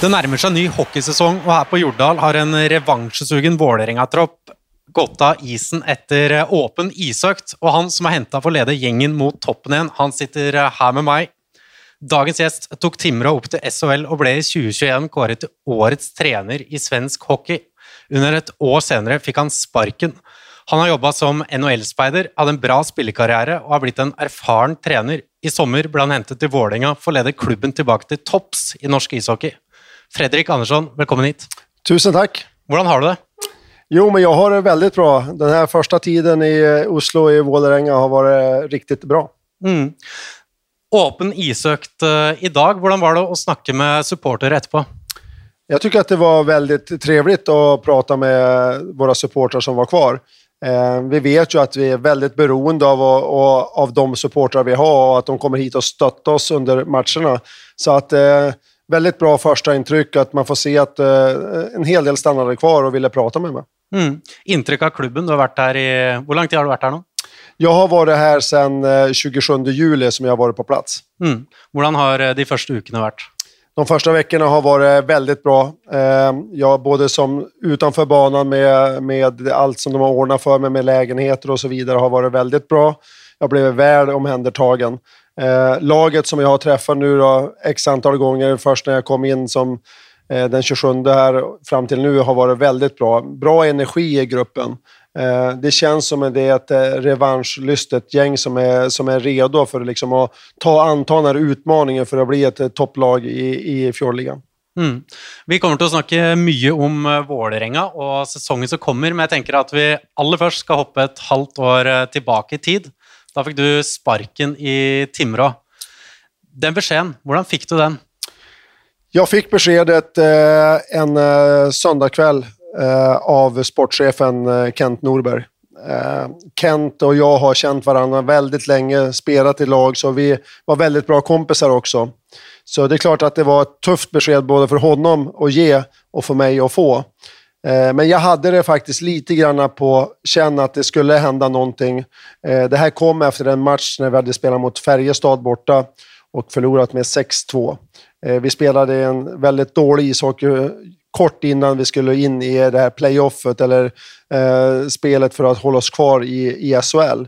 Det nærmer seg ny hockeysesong, og her på Jordal har en revansjesugen Vålerenga-tropp gått av isen etter åpen isøkt, og han som er henta for å lede gjengen mot toppen igjen, han sitter her med meg. Dagens gjest tok Timrå opp til SHL og ble i 2021 kåret til årets trener i svensk hockey. Under et år senere fikk han sparken. Han har jobba som NHL-speider, hadde en bra spillekarriere og har blitt en erfaren trener. I sommer ble han hentet til Vålerenga for å lede klubben tilbake til topps i norsk ishockey. Fredrik Andersson, velkommen hit. Tusen tack. Hvordan har du det? Jo, men jag har det väldigt bra. Den här första tiden i eh, Oslo i Vålerenga har varit riktigt bra. Mm. Åpen isøkt uh, i dag. Hvordan var det å snakke med supportere etterpå? Jag tycker att det var väldigt trevligt att prata med våra supportrar som var kvar. Eh, vi vet ju att vi är väldigt beroende av, av, av de supportrar vi har och att de kommer hit och stöttar oss under matcherna. Så att eh, väldigt bra första intryck att man får se att eh, en hel del stannade kvar och ville prata med mig. Mm. Intryck av klubben? Du har varit här i... Hur lång tid har du varit här nu? Jag har varit här sedan eh, 27 juli som jag har varit på plats. Mm. Hur har eh, de första veckorna varit? De första veckorna har varit väldigt bra. Eh, jag både som utanför banan med, med allt som de har ordnat för mig med lägenheter och så vidare har varit väldigt bra. Jag blev väl omhändertagen. Eh, laget som jag har träffat nu då, x antal gånger, först när jag kom in som eh, den 27 här fram till nu, har varit väldigt bra. Bra energi i gruppen. Eh, det känns som att det är ett eh, revanschlystet gäng som är, som är redo för liksom att ta anta den här utmaningen för att bli ett eh, topplag i, i fjordligan. Mm. Vi kommer att å snakke mye om eh, Vålerenga och säsongen som kommer, men jag tänker att vi aller først skal hoppe ett halvt år eh, tillbaka i tid. Da fikk du sparken i Timrå. Den beskjeden, hvordan fikk du den? Jag fick beskedet eh, en eh, söndagkväll eh, av sportchefen eh, Kent Norberg. Eh, Kent och jag har känt varandra väldigt länge, spelat i lag, så vi var väldigt bra kompisar också. Så det är klart att det var ett tufft besked både för honom att ge och för mig att få. Eh, men jag hade det faktiskt lite grann på känn att det skulle hända någonting. Eh, det här kom efter en match när vi hade spelat mot Färjestad borta och förlorat med 6-2. Eh, vi spelade en väldigt dålig ishockey kort innan vi skulle in i det här playoffet eller spelet för att hålla oss kvar i, i SHL.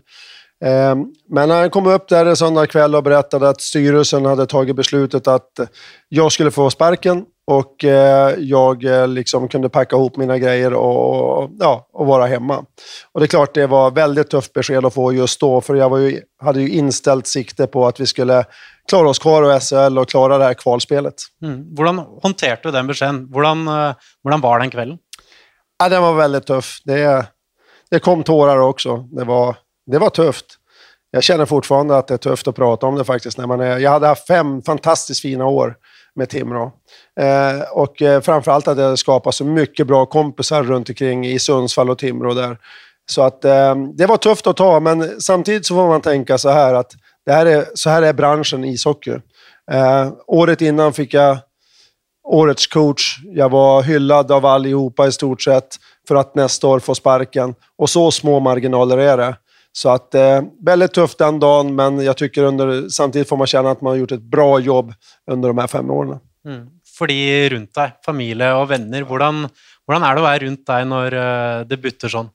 Men när han kom upp där en söndag kväll och berättade att styrelsen hade tagit beslutet att jag skulle få sparken och eh, jag eh, liksom kunde packa ihop mina grejer och, ja, och vara hemma. Och det är klart, det var väldigt tufft besked att få just då, för jag var ju, hade ju inställt sikte på att vi skulle klara oss kvar i SHL och klara det här kvalspelet. Mm. Hur hanterade du den beskeden? Hur var den kvällen? Ja, den var väldigt tuff. Det, det kom tårar också. Det var, det var tufft. Jag känner fortfarande att det är tufft att prata om det faktiskt. När man är, jag hade haft fem fantastiskt fina år med Timrå. Eh, och eh, framförallt att det skapat så mycket bra kompisar runt omkring i Sundsvall och Timrå där. Så att eh, det var tufft att ta, men samtidigt så får man tänka så här att det här är, så här är branschen ishockey. Eh, året innan fick jag årets coach. Jag var hyllad av allihopa i stort sett för att nästa år få sparken. Och så små marginaler är det. Så att, eh, väldigt tufft den dagen, men jag tycker under, samtidigt får man känna att man har gjort ett bra jobb under de här fem åren. Mm. För de runt dig, familj och vänner, hur är det att vara runt dig när uh, det butter sån?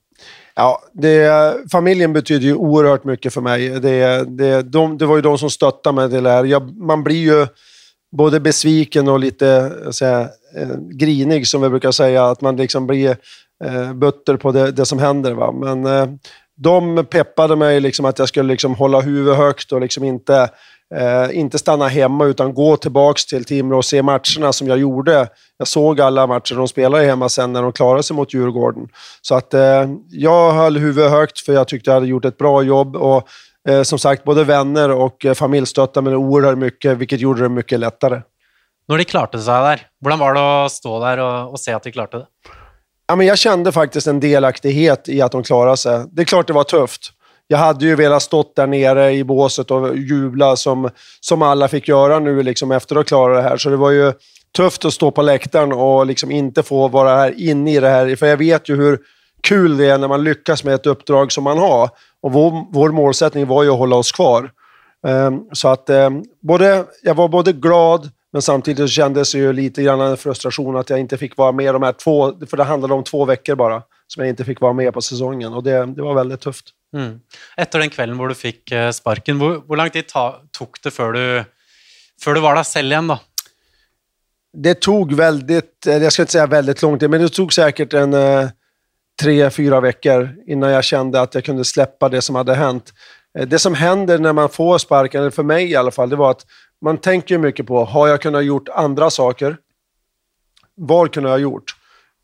Ja, det, familjen betyder ju oerhört mycket för mig. Det, det, de, det var ju de som stöttade mig till det här. Jag, man blir ju både besviken och lite säga, eh, grinig, som vi brukar säga. Att man liksom blir eh, butter på det, det som händer. Va? Men eh, de peppade mig liksom att jag skulle liksom hålla huvudet högt och liksom inte, eh, inte stanna hemma utan gå tillbaka till Timrå och se matcherna som jag gjorde. Jag såg alla matcher de spelade hemma sen när de klarade sig mot Djurgården. Så att eh, jag höll huvudet högt för jag tyckte jag hade gjort ett bra jobb. Och eh, som sagt, både vänner och eh, familj stöttade mig oerhört mycket, vilket gjorde det mycket lättare. När de klarade sig där, hur var det att stå där och, och se att de klarade det? Ja, men jag kände faktiskt en delaktighet i att de klarade sig. Det är klart det var tufft. Jag hade ju velat stått där nere i båset och jubla som, som alla fick göra nu liksom efter att klara det här. Så det var ju tufft att stå på läktaren och liksom inte få vara här inne i det här. För jag vet ju hur kul det är när man lyckas med ett uppdrag som man har. Och vår, vår målsättning var ju att hålla oss kvar. Um, så att um, både, jag var både glad, men samtidigt kändes det ju lite grann en frustration att jag inte fick vara med de här två, för det handlade om två veckor bara, som jag inte fick vara med på säsongen. Och det, det var väldigt tufft. Mm. Efter den kvällen hvor du fick eh, sparken, hur lång tid tog det för du, för du var där själv igen då? Det tog väldigt, jag ska inte säga väldigt lång tid, men det tog säkert en eh, tre, fyra veckor innan jag kände att jag kunde släppa det som hade hänt. Eh, det som händer när man får sparken, eller för mig i alla fall, det var att man tänker mycket på, har jag kunnat gjort andra saker? Vad kunde jag ha gjort?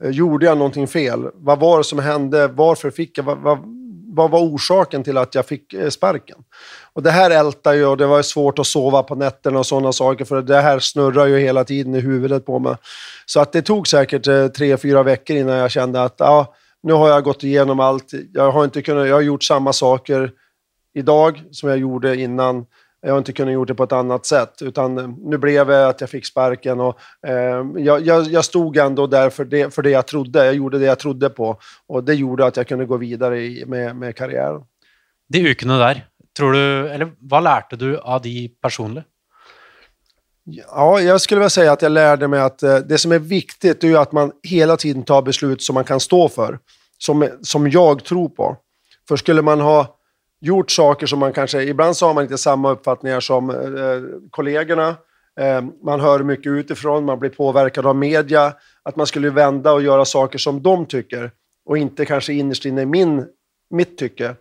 Eh, gjorde jag någonting fel? Vad var det som hände? Varför fick jag? Vad, vad, vad var orsaken till att jag fick eh, sparken? Och det här ältar ju och det var svårt att sova på nätterna och sådana saker för det här snurrar ju hela tiden i huvudet på mig. Så att det tog säkert eh, tre, fyra veckor innan jag kände att ja, nu har jag gått igenom allt. Jag har, inte kunnat, jag har gjort samma saker idag som jag gjorde innan. Jag har inte kunnat gjort det på ett annat sätt, utan eh, nu blev det att jag fick sparken och eh, jag, jag, stod ändå där för det, för det jag trodde. Jag gjorde det jag trodde på och det gjorde att jag kunde gå vidare i, med, med karriären. De veckorna där, tror du, eller vad lärde du av de personligen? Ja, jag skulle vilja säga att jag lärde mig att eh, det som är viktigt är att man hela tiden tar beslut som man kan stå för. Som, som jag tror på. För skulle man ha gjort saker som man kanske... Ibland så har man inte samma uppfattningar som eh, kollegorna. Eh, man hör mycket utifrån, man blir påverkad av media. Att man skulle vända och göra saker som de tycker och inte kanske innerst inne i min, mitt tycke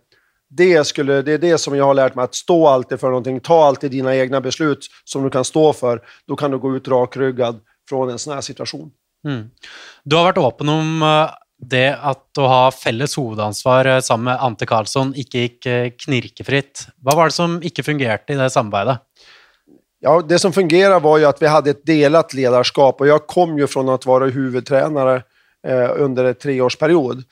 det, skulle, det är det som jag har lärt mig, att stå alltid för någonting. Ta alltid dina egna beslut som du kan stå för. Då kan du gå ut rakryggad från en sån här situation. Mm. Du har varit öppen om eh, det att ha felles huvudansvar eh, sammen med Ante Karlsson inte gick eh, knirkefritt. Vad var det som inte fungerade i det samarbetet? Ja, det som fungerade var ju att vi hade ett delat ledarskap och jag kom ju från att vara huvudtränare eh, under en treårsperiod.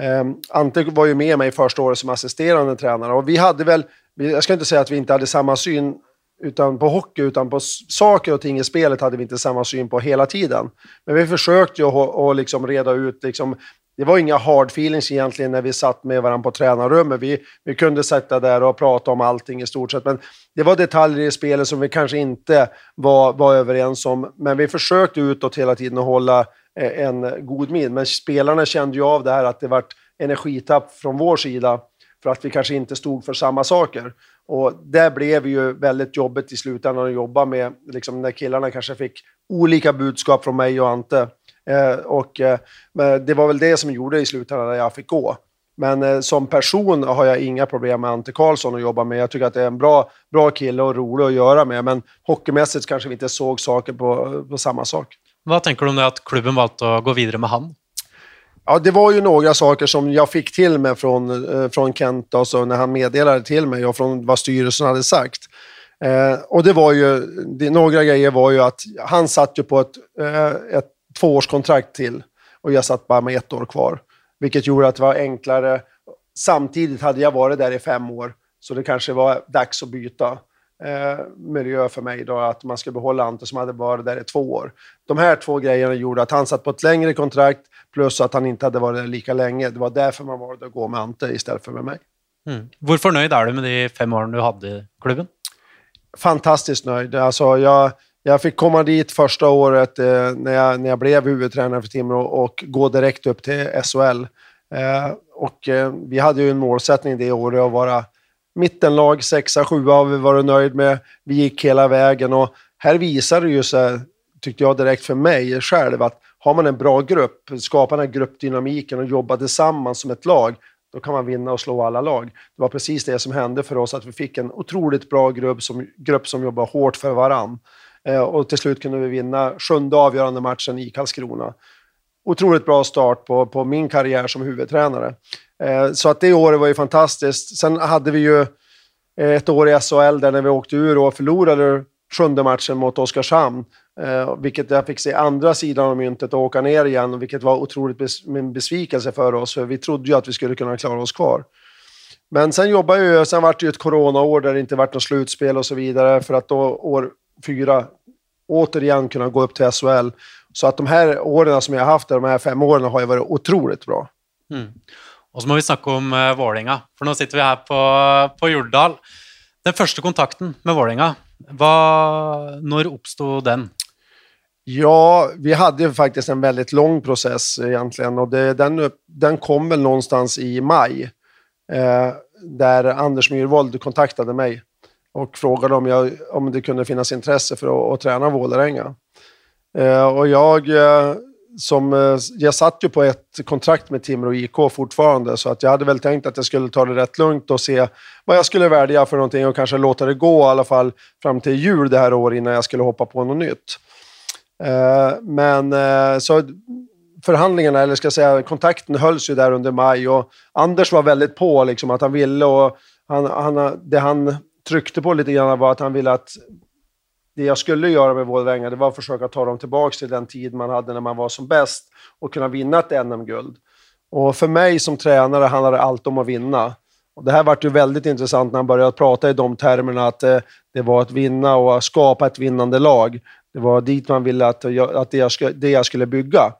Eh, Ante var ju med mig första året som assisterande tränare och vi hade väl, jag ska inte säga att vi inte hade samma syn utan på hockey, utan på saker och ting i spelet hade vi inte samma syn på hela tiden. Men vi försökte ju att liksom reda ut, liksom, det var inga hard feelings egentligen när vi satt med varandra på tränarrummet. Vi, vi kunde sätta där och prata om allting i stort sett, men det var detaljer i spelet som vi kanske inte var, var överens om. Men vi försökte utåt hela tiden att hålla eh, en god min. Men spelarna kände ju av det här att det vart energitapp från vår sida för att vi kanske inte stod för samma saker. Och det blev ju väldigt jobbigt i slutändan att jobba med, liksom när killarna kanske fick olika budskap från mig och Ante. Eh, och eh, det var väl det som gjorde i slutändan att jag fick gå. Men eh, som person har jag inga problem med Ante Karlsson att jobba med. Jag tycker att det är en bra, bra kille och rolig att göra med. Men hockeymässigt kanske vi inte såg saker på, på samma sak. Vad tänker du om det att klubben valde att gå vidare med han? Ja, det var ju några saker som jag fick till mig från, eh, från Kent alltså, när han meddelade till mig och från vad styrelsen hade sagt. Eh, och det var ju, det, några grejer var ju att han satt ju på ett, eh, ett tvåårskontrakt till och jag satt bara med ett år kvar. Vilket gjorde att det var enklare. Samtidigt hade jag varit där i fem år, så det kanske var dags att byta eh, miljö för mig då, att man ska behålla Ante som hade varit där i två år. De här två grejerna gjorde att han satt på ett längre kontrakt plus att han inte hade varit där lika länge. Det var därför man valde att gå med Ante istället för med mig. Mm. Hur nöjd är du med de fem åren du hade i klubben? Fantastiskt nöjd. Alltså, jag, jag fick komma dit första året eh, när, jag, när jag blev huvudtränare för Timrå och gå direkt upp till SHL. Eh, och, eh, vi hade ju en målsättning det året att vara mittenlag, sexa, sjua har vi varit nöjd med. Vi gick hela vägen och här visar det ju sig, tyckte jag direkt för mig själv, att har man en bra grupp, skapar den här gruppdynamiken och jobbar tillsammans som ett lag, då kan man vinna och slå alla lag. Det var precis det som hände för oss, att vi fick en otroligt bra grupp som, grupp som jobbar hårt för varann. Eh, och till slut kunde vi vinna sjunde avgörande matchen i Karlskrona. Otroligt bra start på, på min karriär som huvudtränare. Eh, så att det året var ju fantastiskt. Sen hade vi ju eh, ett år i SHL där när vi åkte ur och förlorade sjunde matchen mot Oskarshamn. Eh, vilket jag fick se andra sidan av myntet och åka ner igen, vilket var otroligt bes en besvikelse för oss. För vi trodde ju att vi skulle kunna klara oss kvar. Men sen jobbade ju, sen var det ju ett coronaår där det inte vart något slutspel och så vidare. För att då år fyra återigen kunna gå upp till SHL. Så att de här åren som jag har haft, de här fem åren, har ju varit otroligt bra. Mm. Og så må vi snakke om uh, Vålerenga, for nå sitter vi her på, på Jordal. Den første kontakten med Vålerenga, när uppstod den? Ja, vi hade ju faktiskt en väldigt lång process egentligen och det, den, den kom väl någonstans i maj. Eh, där Anders Myrvold kontaktade mig och frågade om, jag, om det kunde finnas intresse för att, att träna Vålerenga. Eh, och jag, eh, som, eh, jag satt ju på ett kontrakt med Timrå IK fortfarande, så att jag hade väl tänkt att jag skulle ta det rätt lugnt och se vad jag skulle välja för någonting och kanske låta det gå i alla fall fram till jul det här året innan jag skulle hoppa på något nytt. Eh, men eh, så förhandlingarna, eller ska jag säga kontakten hölls ju där under maj och Anders var väldigt på liksom att han ville och han, han, det han tryckte på lite grann var att han ville att det jag skulle göra med Vålerenga, det var att försöka ta dem tillbaka till den tid man hade när man var som bäst och kunna vinna ett NM-guld. Och för mig som tränare handlar det alltid om att vinna. Och det här vart ju väldigt intressant när han började prata i de termerna att eh, det var att vinna och skapa ett vinnande lag. Det var dit man ville att, eh, att det, jag skulle, det jag skulle bygga.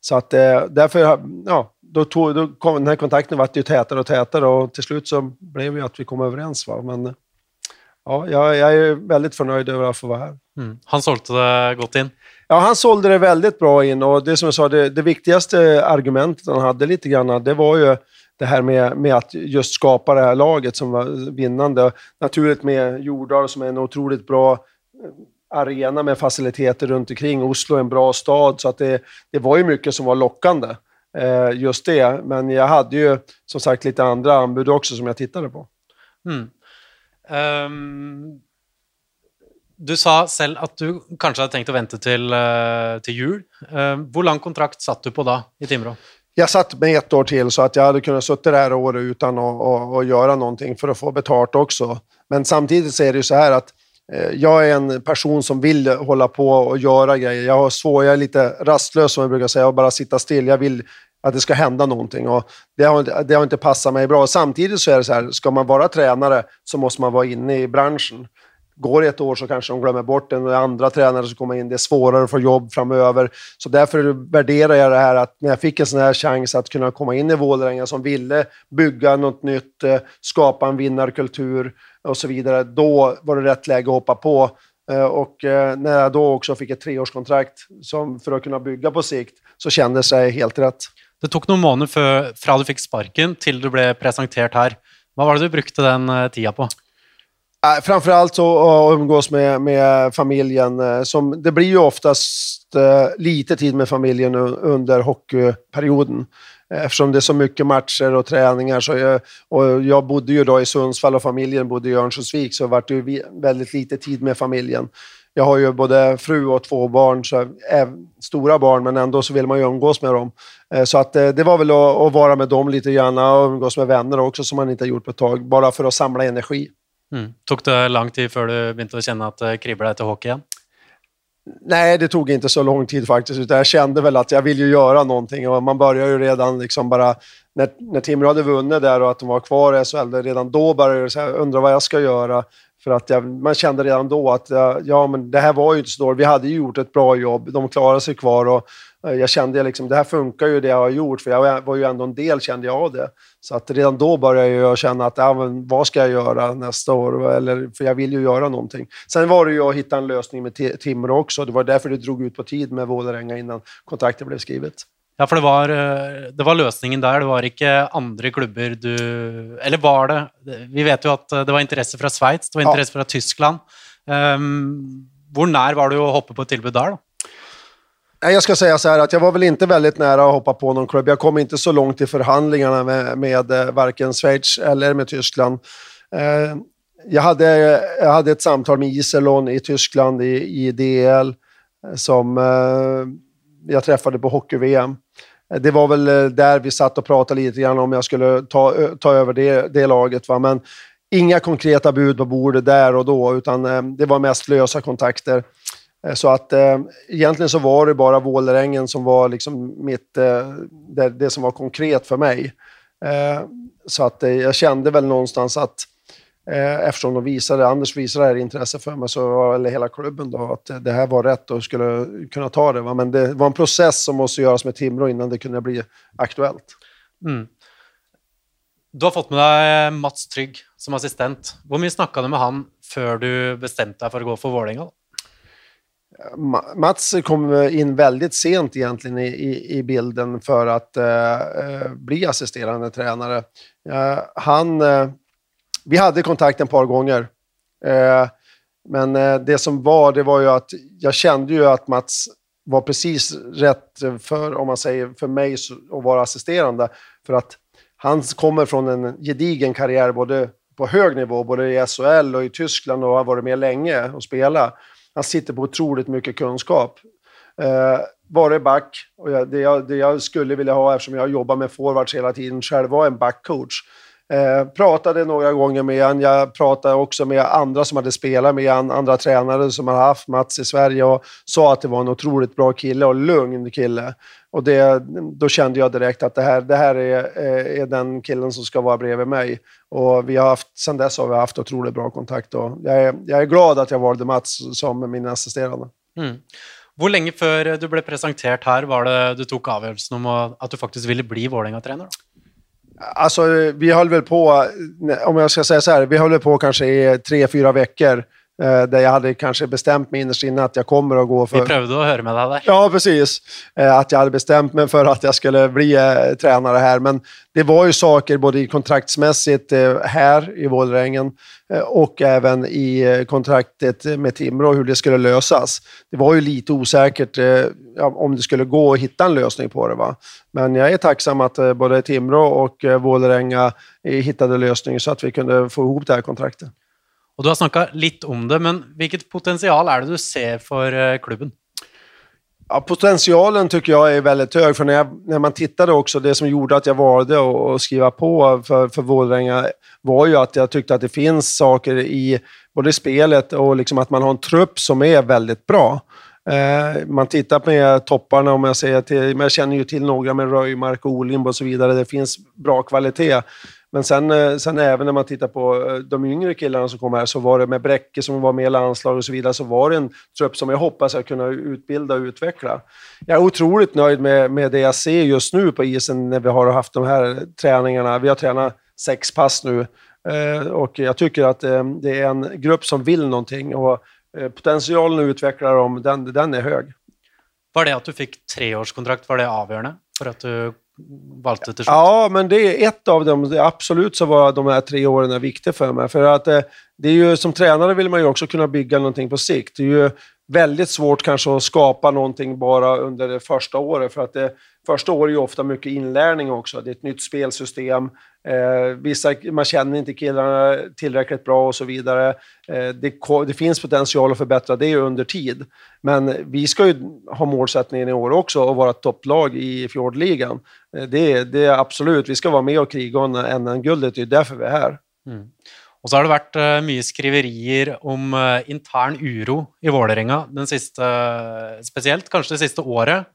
Så att eh, därför, ja, då, tog, då kom den här kontakten vart ju tätare och tätare och till slut så blev det att vi kom överens. Va? Men eh, ja, jag, jag är väldigt förnöjd över att få vara här. Mm. Han sålde det gott in? Ja, han sålde det väldigt bra in och det som jag sa, det, det viktigaste argumentet han hade lite grann, det var ju det här med, med att just skapa det här laget som var vinnande. Naturligt med Jordal som är en otroligt bra arena med faciliteter runt omkring. Oslo är en bra stad, så att det, det var ju mycket som var lockande. Eh, just det, men jag hade ju som sagt lite andra anbud också som jag tittade på. Mm. Um, du sa själv att du kanske hade tänkt att vänta till, eh, uh, jul. Ehm, uh, hur lang kontrakt satt du på då i Timrå? Jag satt med ett år till så att jag hade kunnat sitta det här året utan att, att, att göra någonting för att få betalt också. Men samtidigt så är det ju så här att eh, jag är en person som vill hålla på och göra grejer. Jag, har svår, jag är lite rastlös som jag brukar säga och bara sitta still. Jag vill att det ska hända någonting och det har, det har inte passat mig bra. Samtidigt så är det så här, ska man vara tränare så måste man vara inne i branschen. Går det ett år så kanske de glömmer bort en andra tränare som kommer in. Det är svårare att få jobb framöver. Så därför värderar jag det här att när jag fick en sån här chans att kunna komma in i Vålerenga som ville bygga något nytt, eh, skapa en vinnarkultur och så vidare, då var det rätt läge att hoppa på. Eh, och eh, när jag då också fick ett treårskontrakt som för att kunna bygga på sikt så kändes det helt rätt. Det tog några månader før, fra du fick sparken til du blev presenterad här. Vad var det du brukte den eh, tiden på? Äh, framförallt att umgås med, med familjen. Eh, som, det blir ju oftast uh, lite tid med familjen under hockeyperioden. Eftersom det är så mycket matcher och träningar. Så jag, och jag bodde ju då i Sundsvall och familjen bodde i Örnsköldsvik, så det ju väldigt lite tid med familjen. Jag har ju både fru och två barn, så är stora barn, men ändå så vill man ju umgås med dem. Så att det var väl att, att vara med dem lite grann och umgås med vänner också, som man inte har gjort på ett tag, bara för att samla energi. Mm. Tog det lång tid för du började känna att det kribblade till hockey igen? Nej, det tog inte så lång tid faktiskt. Utan jag kände väl att jag vill ju göra någonting. Och man börjar ju redan liksom bara... När, när Timrå hade vunnit där och att de var kvar i SHL, redan då började jag undra vad jag ska göra. För att jag, man kände redan då att eh, ja, men det här var ju inte så dåligt. Vi hade ju gjort ett bra jobb. De klarade sig kvar. Och, eh, jag kände liksom, det här funkar ju det jag har gjort, för jag var ju ändå en del kände jag av det. Så att redan då började jag känna att, ja, men vad ska jag göra nästa år? Eller, för jag vill ju göra någonting. Sen var det ju att hitta en lösning med Timrå också. Det var därför det drog ut på tid med Vålerenga innan kontraktet blev skrivet. Ja, för det var, eh, det var lösningen där. Det var inte andra klubbar du... Eller var det? Vi vet ju att det var intresse från Schweiz, det var intresse ja. från Tyskland. Um, hur när var du att hoppa på ett tillbud där? Då? Jag ska säga så här att jag var väl inte väldigt nära att hoppa på någon klubb. Jag kom inte så långt i förhandlingarna med, med eh, varken Schweiz eller med Tyskland. Eh, jag, hade, jag hade ett samtal med Iserlohn i Tyskland i, i DL eh, som jag träffade på hockey-VM. Eh, det var väl eh, där vi satt och pratade lite grann om jag skulle ta, ta över det, det laget. Va? Men inga konkreta bud på bordet där och då, utan eh, det var mest lösa kontakter. Så att eh, egentligen så var det bara Vålerengen som var liksom mitt, eh, det, det, som var konkret för mig. Eh, så att eh, jag kände väl någonstans att eh, eftersom de visade, Anders visade det här intresse för mig, så, eller hela klubben då, att det här var rätt och skulle kunna ta det. Va? Men det var en process som måste göras med Timrå innan det kunde bli aktuellt. Mm Du har fått med deg Mats Trygg som assistent. Hvor mye snakka du med han før du bestemte deg for å gå for Vålerenga? Mats kom in väldigt sent egentligen i, i, i bilden för att uh, bli assisterande tränare. Uh, han, uh, vi hade kontakt ett par gånger. Eh, men eh, det som var, det var ju att jag kände ju att Mats var precis rätt för, om man säger, för mig att vara assisterande. För att han kommer från en gedigen karriär både på hög nivå, både i SHL och i Tyskland och har varit med länge och spelat. Han sitter på otroligt mycket kunskap. Eh, varit back, och jag, det, jag, det jag skulle vilja ha eftersom jag jobbar med forwards hela tiden själv var en backcoach. Eh, pratade några gånger med honom. Jag pratade också med andra som hade spelat med honom, andra tränare som har haft Mats i Sverige och sa att det var en otroligt bra kille och lugn kille. Och det, då kände jag direkt att det här, det här är, eh, är den killen som ska vara bredvid mig. Och vi har haft, sen dess har vi haft otroligt bra kontakt. Och jag, är, jag är glad att jag valde Mats som min assisterande. Mm. Hur länge före du blev presenterad här var det du tog avgörelsen om att du faktiskt ville bli Vålerenga-tränare? Alltså, vi höll väl på, eh, om jag ska säga så här, vi höll väl på kanske i tre, fyra veckor. Eh, där jag hade kanske bestämt mig innerst inne att jag kommer att gå för... Vi prövade att höra med dig där. Ja, precis. Eh, att jag hade bestämt mig för att jag skulle bli eh, tränare här. Men det var ju saker både kontraktsmässigt här i Vålerengen och även i kontraktet med Timrå, hur det skulle lösas. Det var ju lite osäkert om det skulle gå att hitta en lösning på det. Va? Men jag är tacksam att både Timrå och Vålerenga hittade lösning så att vi kunde få ihop det här kontraktet. Och du har snackat lite om det, men vilket potential är det du ser för eh, klubben? Ja, potentialen tycker jag är väldigt hög, för när, jag, när man tittade också, det som gjorde att jag valde att skriva på för, för Vålerenga var ju att jag tyckte att det finns saker i både spelet och liksom att man har en trupp som är väldigt bra. Eh, man tittar på topparna, om jag säger till, men jag känner ju till några med Röjmark, Olimb och så vidare. Det finns bra kvalitet. Men sen, eh, sen även när man tittar på eh, de yngre killarna som kom här så var det med Bräcke som var med i landslaget och så vidare så var det en trupp som jag hoppas att kunna utbilda och utveckla. Jag är otroligt nöjd med, med det jag ser just nu på isen när vi har haft de här träningarna. Vi har tränat sex pass nu eh, och jag tycker att det är en grupp som vill någonting och potentialen att utveckla dem, den, den är hög. Var det att du fick treårskontrakt, var det avgörande för att du slut? Ja, men det är ett av dem. Absolut så var de här tre åren viktiga för mig. För att eh, det är ju, som tränare vill man ju också kunna bygga någonting på sikt. Det är ju väldigt svårt kanske att skapa någonting bara under det första året. För att det första året är ju ofta mycket inlärning också. Det är ett nytt spelsystem. Eh, vissa, man känner inte killarna tillräckligt bra och så vidare. Eh, det, det, finns potential att förbättra det under tid. Men vi ska ju ha målsättningen i år också att vara ett topplag i Fjordligan. Eh, det, det är absolut, vi ska vara med och kriga om NM-guldet, det är därför vi är här. Mm. Och så har det varit uh, mycket skriverier om uh, intern uro i Vålerenga, den sista, uh, speciellt kanske det sista året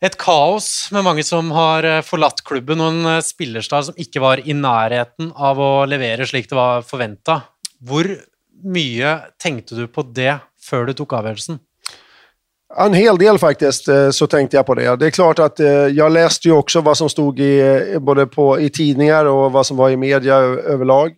et kaos med mange som har eh, forlatt klubben, og en eh, spillerstad som ikke var i nærheten av å levere slik det var forventa. Hvor mye tenkte du på det før du tok avgjørelsen? En hel del faktiskt, eh, så tänkte jag på det. Det är klart att eh, jag läste ju också vad som stod i, både på, i tidningar och vad som var i media överlag.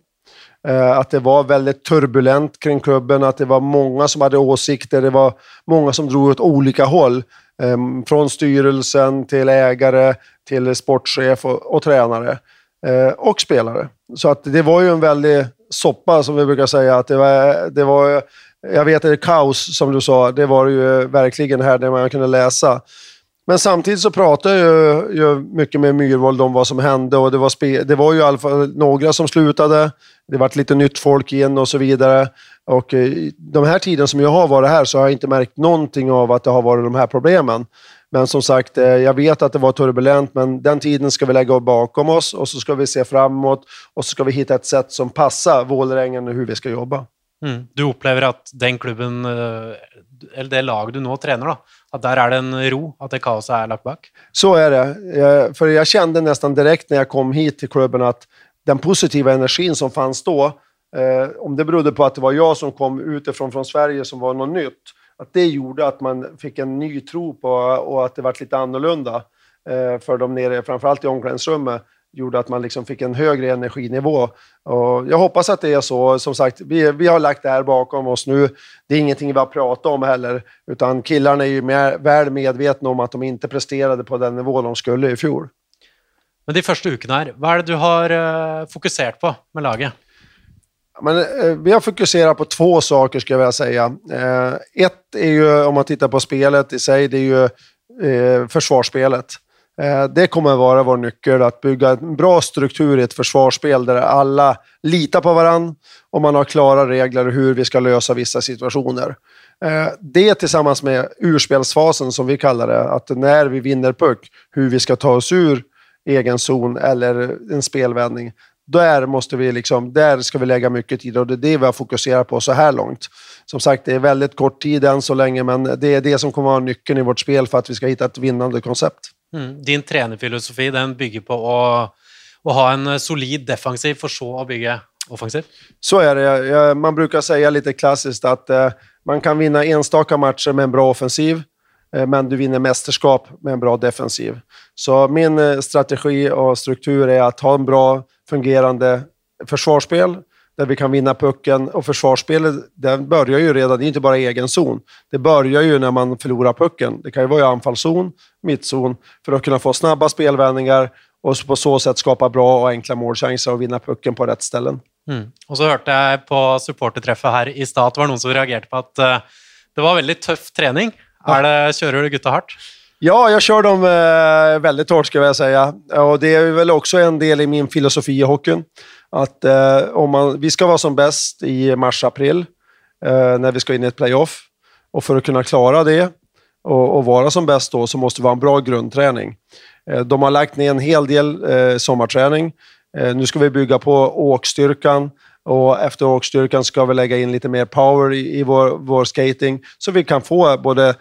Att det var väldigt turbulent kring klubben, att det var många som hade åsikter, det var många som drog åt olika håll. Ehm, från styrelsen till ägare, till sportchef och, och tränare. Eh, och spelare. Så att det var ju en väldig soppa, som vi brukar säga. Att det var, det var, jag vet att det är kaos, som du sa. Det var det ju verkligen här där man kunde läsa. Men samtidigt så pratade jag ju, mycket med Myrvold om vad som hände och det var, spe, det var ju i alla fall några som slutade. Det vart lite nytt folk in och så vidare. Och eh, de här tiden som jag har varit här så har jag inte märkt någonting av att det har varit de här problemen. Men som sagt, eh, jag vet att det var turbulent, men den tiden ska vi lägga bakom oss och så ska vi se framåt och så ska vi hitta ett sätt som passar Vålerengen och hur vi ska jobba. Mm. Du upplever att den klubben, eh, eller det lag du nu tränar, då, att där är det en ro, att det kaoset är lagt bak? Så är det. För jag kände nästan direkt när jag kom hit till klubben att den positiva energin som fanns då, eh, om det berodde på att det var jag som kom utifrån från Sverige som var något nytt, att det gjorde att man fick en ny tro på och att det var lite annorlunda eh, för dem nere, framförallt i omklädningsrummet. Gjorde att man liksom fick en högre energinivå. Och jag hoppas att det är så. Som sagt, vi, vi har lagt det här bakom oss nu. Det är ingenting vi har pratat om heller, utan killarna är ju mer, väl medvetna om att de inte presterade på den nivå de skulle i fjol. Men de första veckorna här, vad är det du har uh, fokuserat på med laget? Men, eh, vi har fokuserat på två saker, ska jag vilja säga. Eh, ett är ju, om man tittar på spelet i sig, det är ju eh, försvarsspelet. Eh, det kommer att vara vår nyckel, att bygga en bra struktur i ett försvarsspel där alla litar på varandra och man har klara regler hur vi ska lösa vissa situationer. Eh, det tillsammans med urspelsfasen, som vi kallar det, att när vi vinner puck, hur vi ska ta oss ur egen zon eller en spelvändning. Där, måste vi liksom, där ska vi lägga mycket tid och det är det vi har fokuserat på så här långt. Som sagt, det är väldigt kort tid än så länge, men det är det som kommer att vara nyckeln i vårt spel för att vi ska hitta ett vinnande koncept. Mm. Din tränarfilosofi den bygger på att, att ha en solid defensiv för så att bygga offensiv? Så är det. Man brukar säga lite klassiskt att eh, man kan vinna enstaka matcher med en bra offensiv, eh, men du vinner mästerskap med en bra defensiv. Så min eh, strategi och struktur är att ha en bra fungerande försvarsspel där vi kan vinna pucken. Och försvarsspelet det börjar ju redan, det är inte bara egen zon. Det börjar ju när man förlorar pucken. Det kan ju vara i anfallszon, mittzon, för att kunna få snabba spelvändningar och på så sätt skapa bra och enkla målchanser och vinna pucken på rätt ställen. Mm. Och så hörde jag på supporterträffen här i stad att det var någon som reagerade på att uh, det var väldigt tuff träning. Ja. Är det, kör du gutta hårt? Ja, jag kör dem eh, väldigt hårt ska jag säga. Och det är väl också en del i min filosofi i hockeyn. Att eh, om man, vi ska vara som bäst i mars-april eh, när vi ska in i ett playoff. Och för att kunna klara det och, och, vara som bäst då så måste vi ha en bra grundträning. Eh, de har lagt ner en hel del eh, sommarträning. Eh, nu ska vi bygga på åkstyrkan och efter åkstyrkan ska vi lägga in lite mer power i, i vår, vår skating så vi kan få både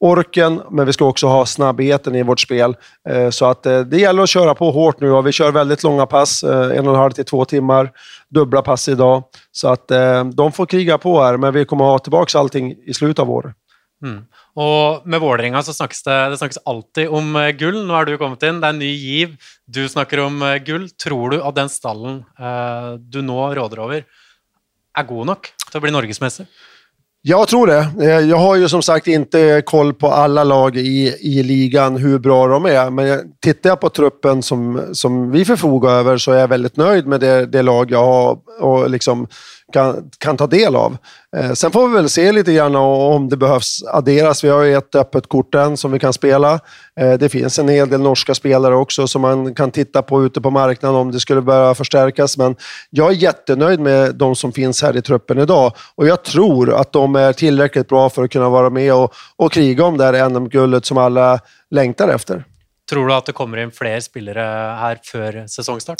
orken, men vi ska också ha snabbheten i vårt spel. Eh, så att eh, det gäller att köra på hårt nu och vi kör väldigt långa pass, eh, en och en halv till två timmar, dubbla pass idag. Så att eh, de får kriga på här, men vi kommer ha tillbaka allting i slutet av året. Mm. Och med Vålerenga så snackas det, det snackas alltid om guld. Nu har du kommit in, det är en ny giv. Du snackar om guld. Tror du att den stallen eh, du nu råder över är god nog till att bli Norgesmästare? Jag tror det. Eh, jag har ju som sagt inte koll på alla lag i, i ligan, hur bra de är. Men tittar jag på truppen som, som vi förfogar över så är jag väldigt nöjd med det, det lag jag har och liksom kan, kan ta del av. Eh, sen får vi väl se lite grann om det behövs adderas. Vi har ju ett öppet kort än som vi kan spela. Eh, det finns en hel del norska spelare också som man kan titta på ute på marknaden om det skulle börja förstärkas. Men jag är jättenöjd med de som finns här i truppen idag och jag tror att de är tillräckligt bra för att kunna vara med och, och kriga om det här NM-guldet som alla längtar efter. Tror du att det kommer in fler spelare här för säsongstart?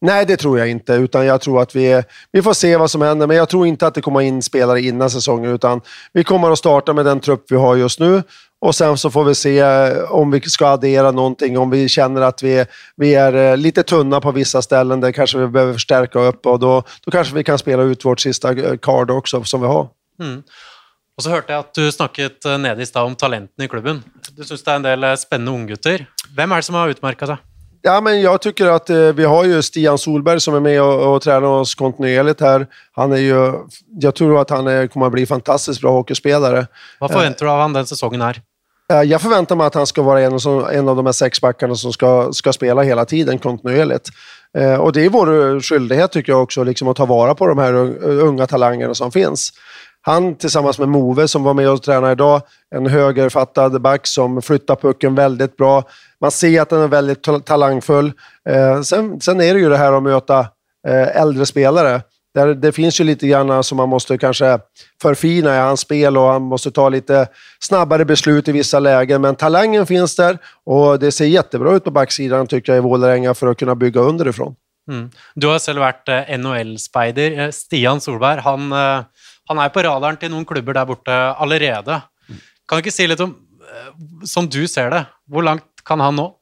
Nej, det tror jag inte. Utan jag tror att vi, vi får se vad som händer. Men jag tror inte att det kommer in spelare innan säsongen. Utan vi kommer att starta med den trupp vi har just nu. Och sen så får vi se eh, om vi ska addera någonting. Om vi känner att vi, vi är eh, lite tunna på vissa ställen där kanske vi behöver förstärka upp. Och då, då kanske vi kan spela ut vårt sista eh, card också som vi har. Mm. Och så hörde jag att du snackat nere i stad om talenten i klubben. Du syns det är en del spännande unggutter. Vem är det som har utmärkt sig? Ja, men jag tycker att eh, vi har ju Stian Solberg som är med och, och tränar oss kontinuerligt här. Han är ju, jag tror att han är, kommer att bli fantastiskt bra hockeyspelare. Vad förväntar du av honom den säsongen här? Eh, jag förväntar mig att han ska vara en, en av de här sex backarna som ska, ska spela hela tiden kontinuerligt. Eh, och det är vår skyldighet tycker jag också, liksom att ta vara på de här unga talangerna som finns. Han tillsammans med Move som var med och tränade idag, en högerfattad back som flyttar pucken väldigt bra. Man ser att han är väldigt talangfull. Eh, sen, sen är det ju det här att möta eh, äldre spelare. Där det finns ju lite grann som man måste kanske förfina i hans spel och han måste ta lite snabbare beslut i vissa lägen. Men talangen finns där och det ser jättebra ut på backsidan tycker jag i Vålerenga för att kunna bygga underifrån. Mm. Du har själv varit eh, NHL-spider. Stian Solberg, han han är på radarn till några klubbar där borta redan. Kan du inte säga lite om, som du ser det, hur långt kan han nå?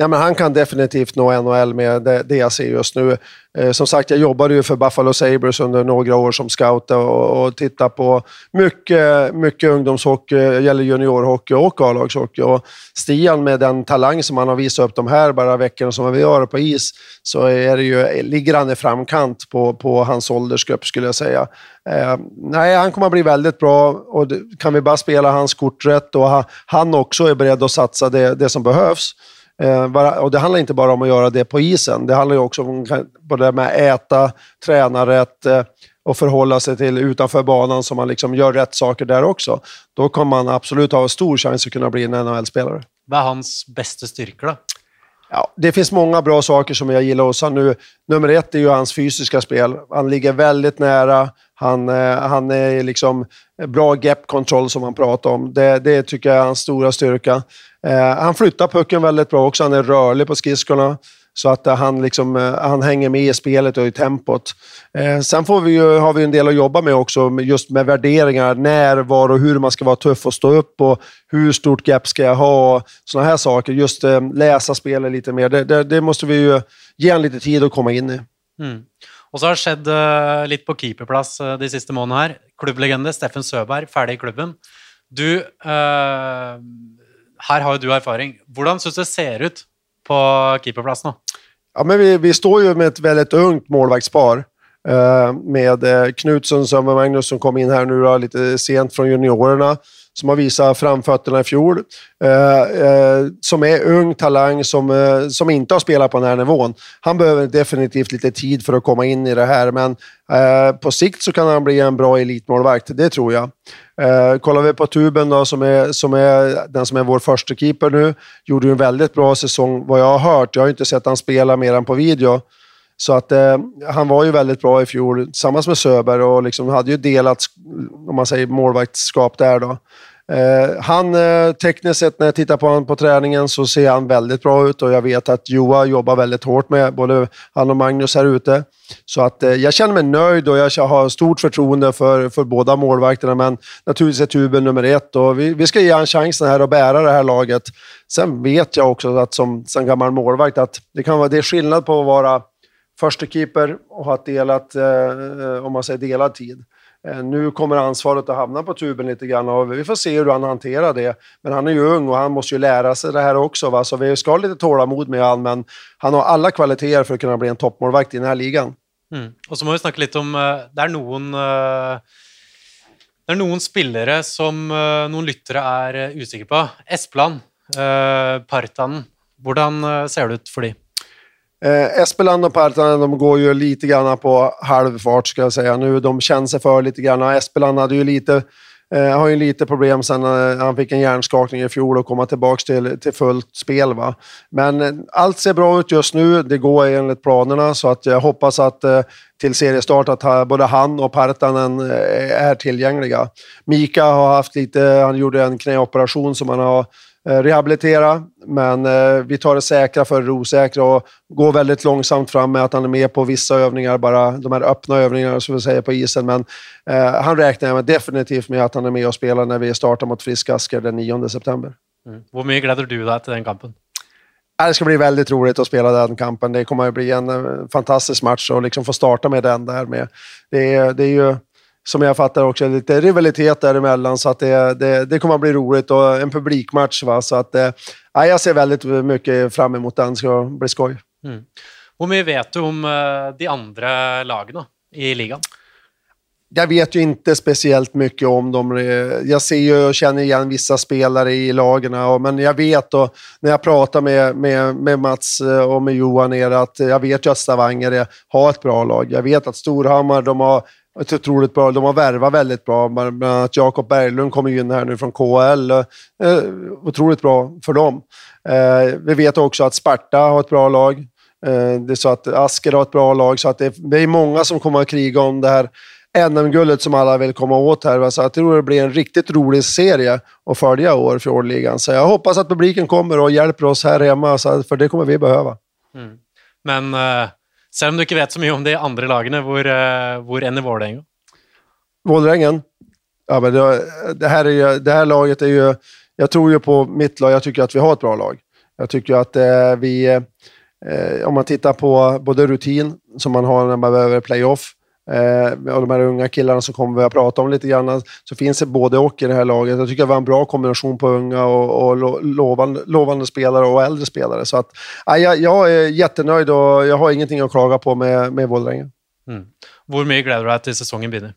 Ja, men han kan definitivt nå NHL med det, det jag ser just nu. Eh, som sagt, jag jobbade ju för Buffalo Sabres under några år som scout och, och tittade på mycket, mycket ungdomshockey, gäller juniorhockey och A-lagshockey. Och Stian med den talang som han har visat upp de här bara veckorna som vi har på is, så är det ju, ligger han i framkant på, på hans åldersgrupp skulle jag säga. Eh, nej, han kommer att bli väldigt bra och kan vi bara spela hans kort rätt och ha, han också är beredd att satsa det, det som behövs och det handlar inte bara om att göra det på isen. Det handlar också om både med att äta, träna rätt eh, och förhålla sig till utanför banan så man liksom gör rätt saker där också. Då kommer man absolut ha stor chans att kunna bli en NHL-spelare. Vad är hans bästa styrka då? Ja, det finns många bra saker som jag gillar hos nu. Nummer ett är ju hans fysiska spel. Han ligger väldigt nära. Han, eh, han är liksom Eh, bra gap control som han pratar om. Det, det tycker jag är hans stora styrka. Eh, han flyttar pucken väldigt bra också. Han är rörlig på skridskorna. Så att eh, han, liksom, eh, han hänger med i spelet och i tempot. Eh, sen får vi ju, har vi en del att jobba med också, just med värderingar. När, var och hur man ska vara tuff och stå upp och hur stort gap ska jag ha? Sådana här saker. Just eh, läsa spelet lite mer. Det, det, det, måste vi ju ge en lite tid att komma in i. Mm. Och så har det skett uh, lite på keeperplats uh, de sista månaderna här. Klubblegende Steffen Söberg, färdig i klubben. Du, eh, uh, här har jo du erfaring. Hur syns det ser ut på keeperplass nu? Ja, men vi, vi står ju med ett väldigt ungt målvaktspar. Eh, med eh, Knutsson som Magnus som kom in här nu då, lite sent från juniorerna som har visat framfötterna i fjol. Eh, eh, som är ung talang som, eh, som inte har spelat på den här nivån. Han behöver definitivt lite tid för att komma in i det här, men eh, på sikt så kan han bli en bra elitmålvakt. Det tror jag. Eh, kollar vi på Tuben då, som är, som är den som är vår första keeper nu, gjorde ju en väldigt bra säsong vad jag har hört. Jag har inte sett han spela mer än på video. Så att eh, han var ju väldigt bra i fjol tillsammans med Söber och liksom hade ju delat, om man säger målvaktsskap där då. Eh, han, eh, tekniskt sett när jag tittar på honom på träningen så ser han väldigt bra ut och jag vet att Joa jobbar väldigt hårt med både han och Magnus här ute. Så att eh, jag känner mig nöjd och jag har stort förtroende för, för båda målvakterna, men naturligtvis är Tuben nummer ett och vi, vi ska ge honom chansen här att bära det här laget. Sen vet jag också att som, som gammal målvakt att det, kan vara, det är skillnad på att vara första keeper och har delat, eh, om man säger delad tid. Eh, nu kommer ansvaret att hamna på tuben lite grann och vi får se hur han hanterar det. Men han är ju ung och han måste ju lära sig det här också. Va? Så vi ska ha lite tålamod med honom, men han har alla kvaliteter för att kunna bli en toppmålvakt i den här ligan. Mm. Och så måste vi snacka lite om, eh, det är någon eh, det är någon spelare som eh, någon lyttare är osäkra på. Esplan, Partan, hur ser det ut för dem? Eh, Espeland och Partanen de går ju lite grann på halvfart ska jag säga. Nu de känner sig för lite grann. Espeland hade ju lite, eh, har ju lite problem sen eh, han fick en hjärnskakning i fjol och komma tillbaka till, till fullt spel. Va? Men eh, allt ser bra ut just nu. Det går enligt planerna så att jag hoppas att eh, till seriestart att både han och Partanen eh, är tillgängliga. Mika har haft lite, han gjorde en knäoperation som han har rehabilitera, men eh, vi tar det säkra för det osäkra och går väldigt långsamt fram med att han är med på vissa övningar, bara de här öppna övningarna som vi säger på isen. Men eh, han räknar med definitivt med att han är med och spelar när vi startar mot Friskasker den 9 september. Mm. Hur mycket gläder du dig till den kampen? Det ska bli väldigt roligt att spela den kampen. Det kommer att bli en fantastisk match och liksom få starta med den där med. Det är, det är ju som jag fattar också lite rivalitet däremellan. Så att det, det, det kommer att bli roligt och en publikmatch. Va? Så att, eh, jag ser väldigt mycket fram emot den. Det ska bli skoj. Mm. Hur mycket vet du om uh, de andra lagen i ligan? Jag vet ju inte speciellt mycket om dem. Jag ser ju och känner igen vissa spelare i lagen, men jag vet och när jag pratar med, med, med Mats eh, och med Johan är att jag vet ju att Stavanger har ett bra lag. Jag vet att Storhammar, de har ett otroligt bra. De har värvat väldigt bra. Bland annat Jakob Berglund kommer in här nu från KL. Eh, otroligt bra för dem. Eh, vi vet också att Sparta har ett bra lag. Eh, det är så att Asker har ett bra lag. Så att det, det är många som kommer att kriga om det här NM-guldet som alla vill komma åt här. Så jag tror det blir en riktigt rolig serie att följa år för årligan. Så jag hoppas att publiken kommer och hjälper oss här hemma, för det kommer vi behöva. Mm. Men uh Selv om du inte vet så mycket om de andra lagene, hvor, eh, hvor ender Vålerenga? Vålerengen? Ja, men det, det, här är ju, det här laget är ju... Jag tror ju på mitt lag. Jag tycker att vi har ett bra lag. Jag tycker att eh, vi, eh, om man tittar på både rutin som man har när man behöver playoff, eh, och de här unga killarna som kommer vi att prata om lite grann, så finns det både och i det här laget. Jag tycker att vi har en bra kombination på unga och, och lovande, lovande, spelare och äldre spelare. Så att, ja, jag, är jättenöjd och jag har ingenting att klaga på med, med Vålerenga. Mm. Hur mycket gläder du dig till säsongen börjar?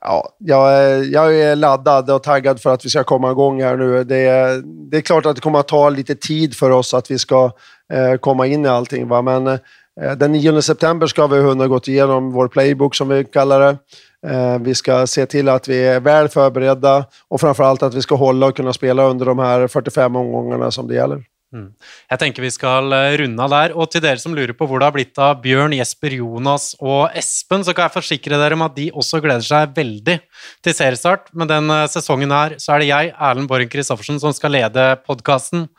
Ja, jag, jag är laddad och taggad för att vi ska komma igång här nu. Det, det är klart att det kommer att ta lite tid för oss att vi ska eh, komma in i allting. Va? Men Eh, den 9 september ska vi ha gått igenom vår playbook som vi kallar det. Eh, vi ska se till att vi är väl förberedda och framförallt att vi ska hålla och kunna spela under de här 45 omgångarna som det gäller. Mm. Jag tänker vi skal eh, runda runde av der. Og til dere som lurer på hvor det har blitt av Bjørn, Jesper, Jonas og Espen, så kan jeg forsikre dere om at de også gleder seg veldig til seriestart. Men den eh, sesongen her så er det jeg, Erlend Borgen Christoffersen, som skal lede podkasten.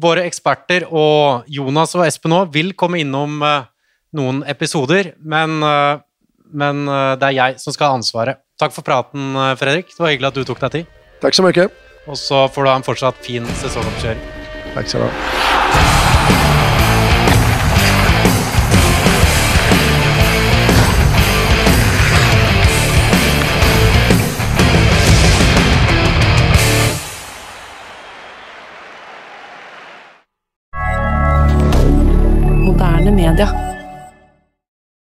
Våre eksperter og Jonas og Espen òg vil komme innom eh, noen episoder, men, men det er jeg som skal ha ansvaret. Takk for praten, Fredrik. Det var hyggelig at du tok deg tid. Takk så mye. Og så får du ha en fortsatt fin sesongoppkjøring. Tack så du ha. Moderne media.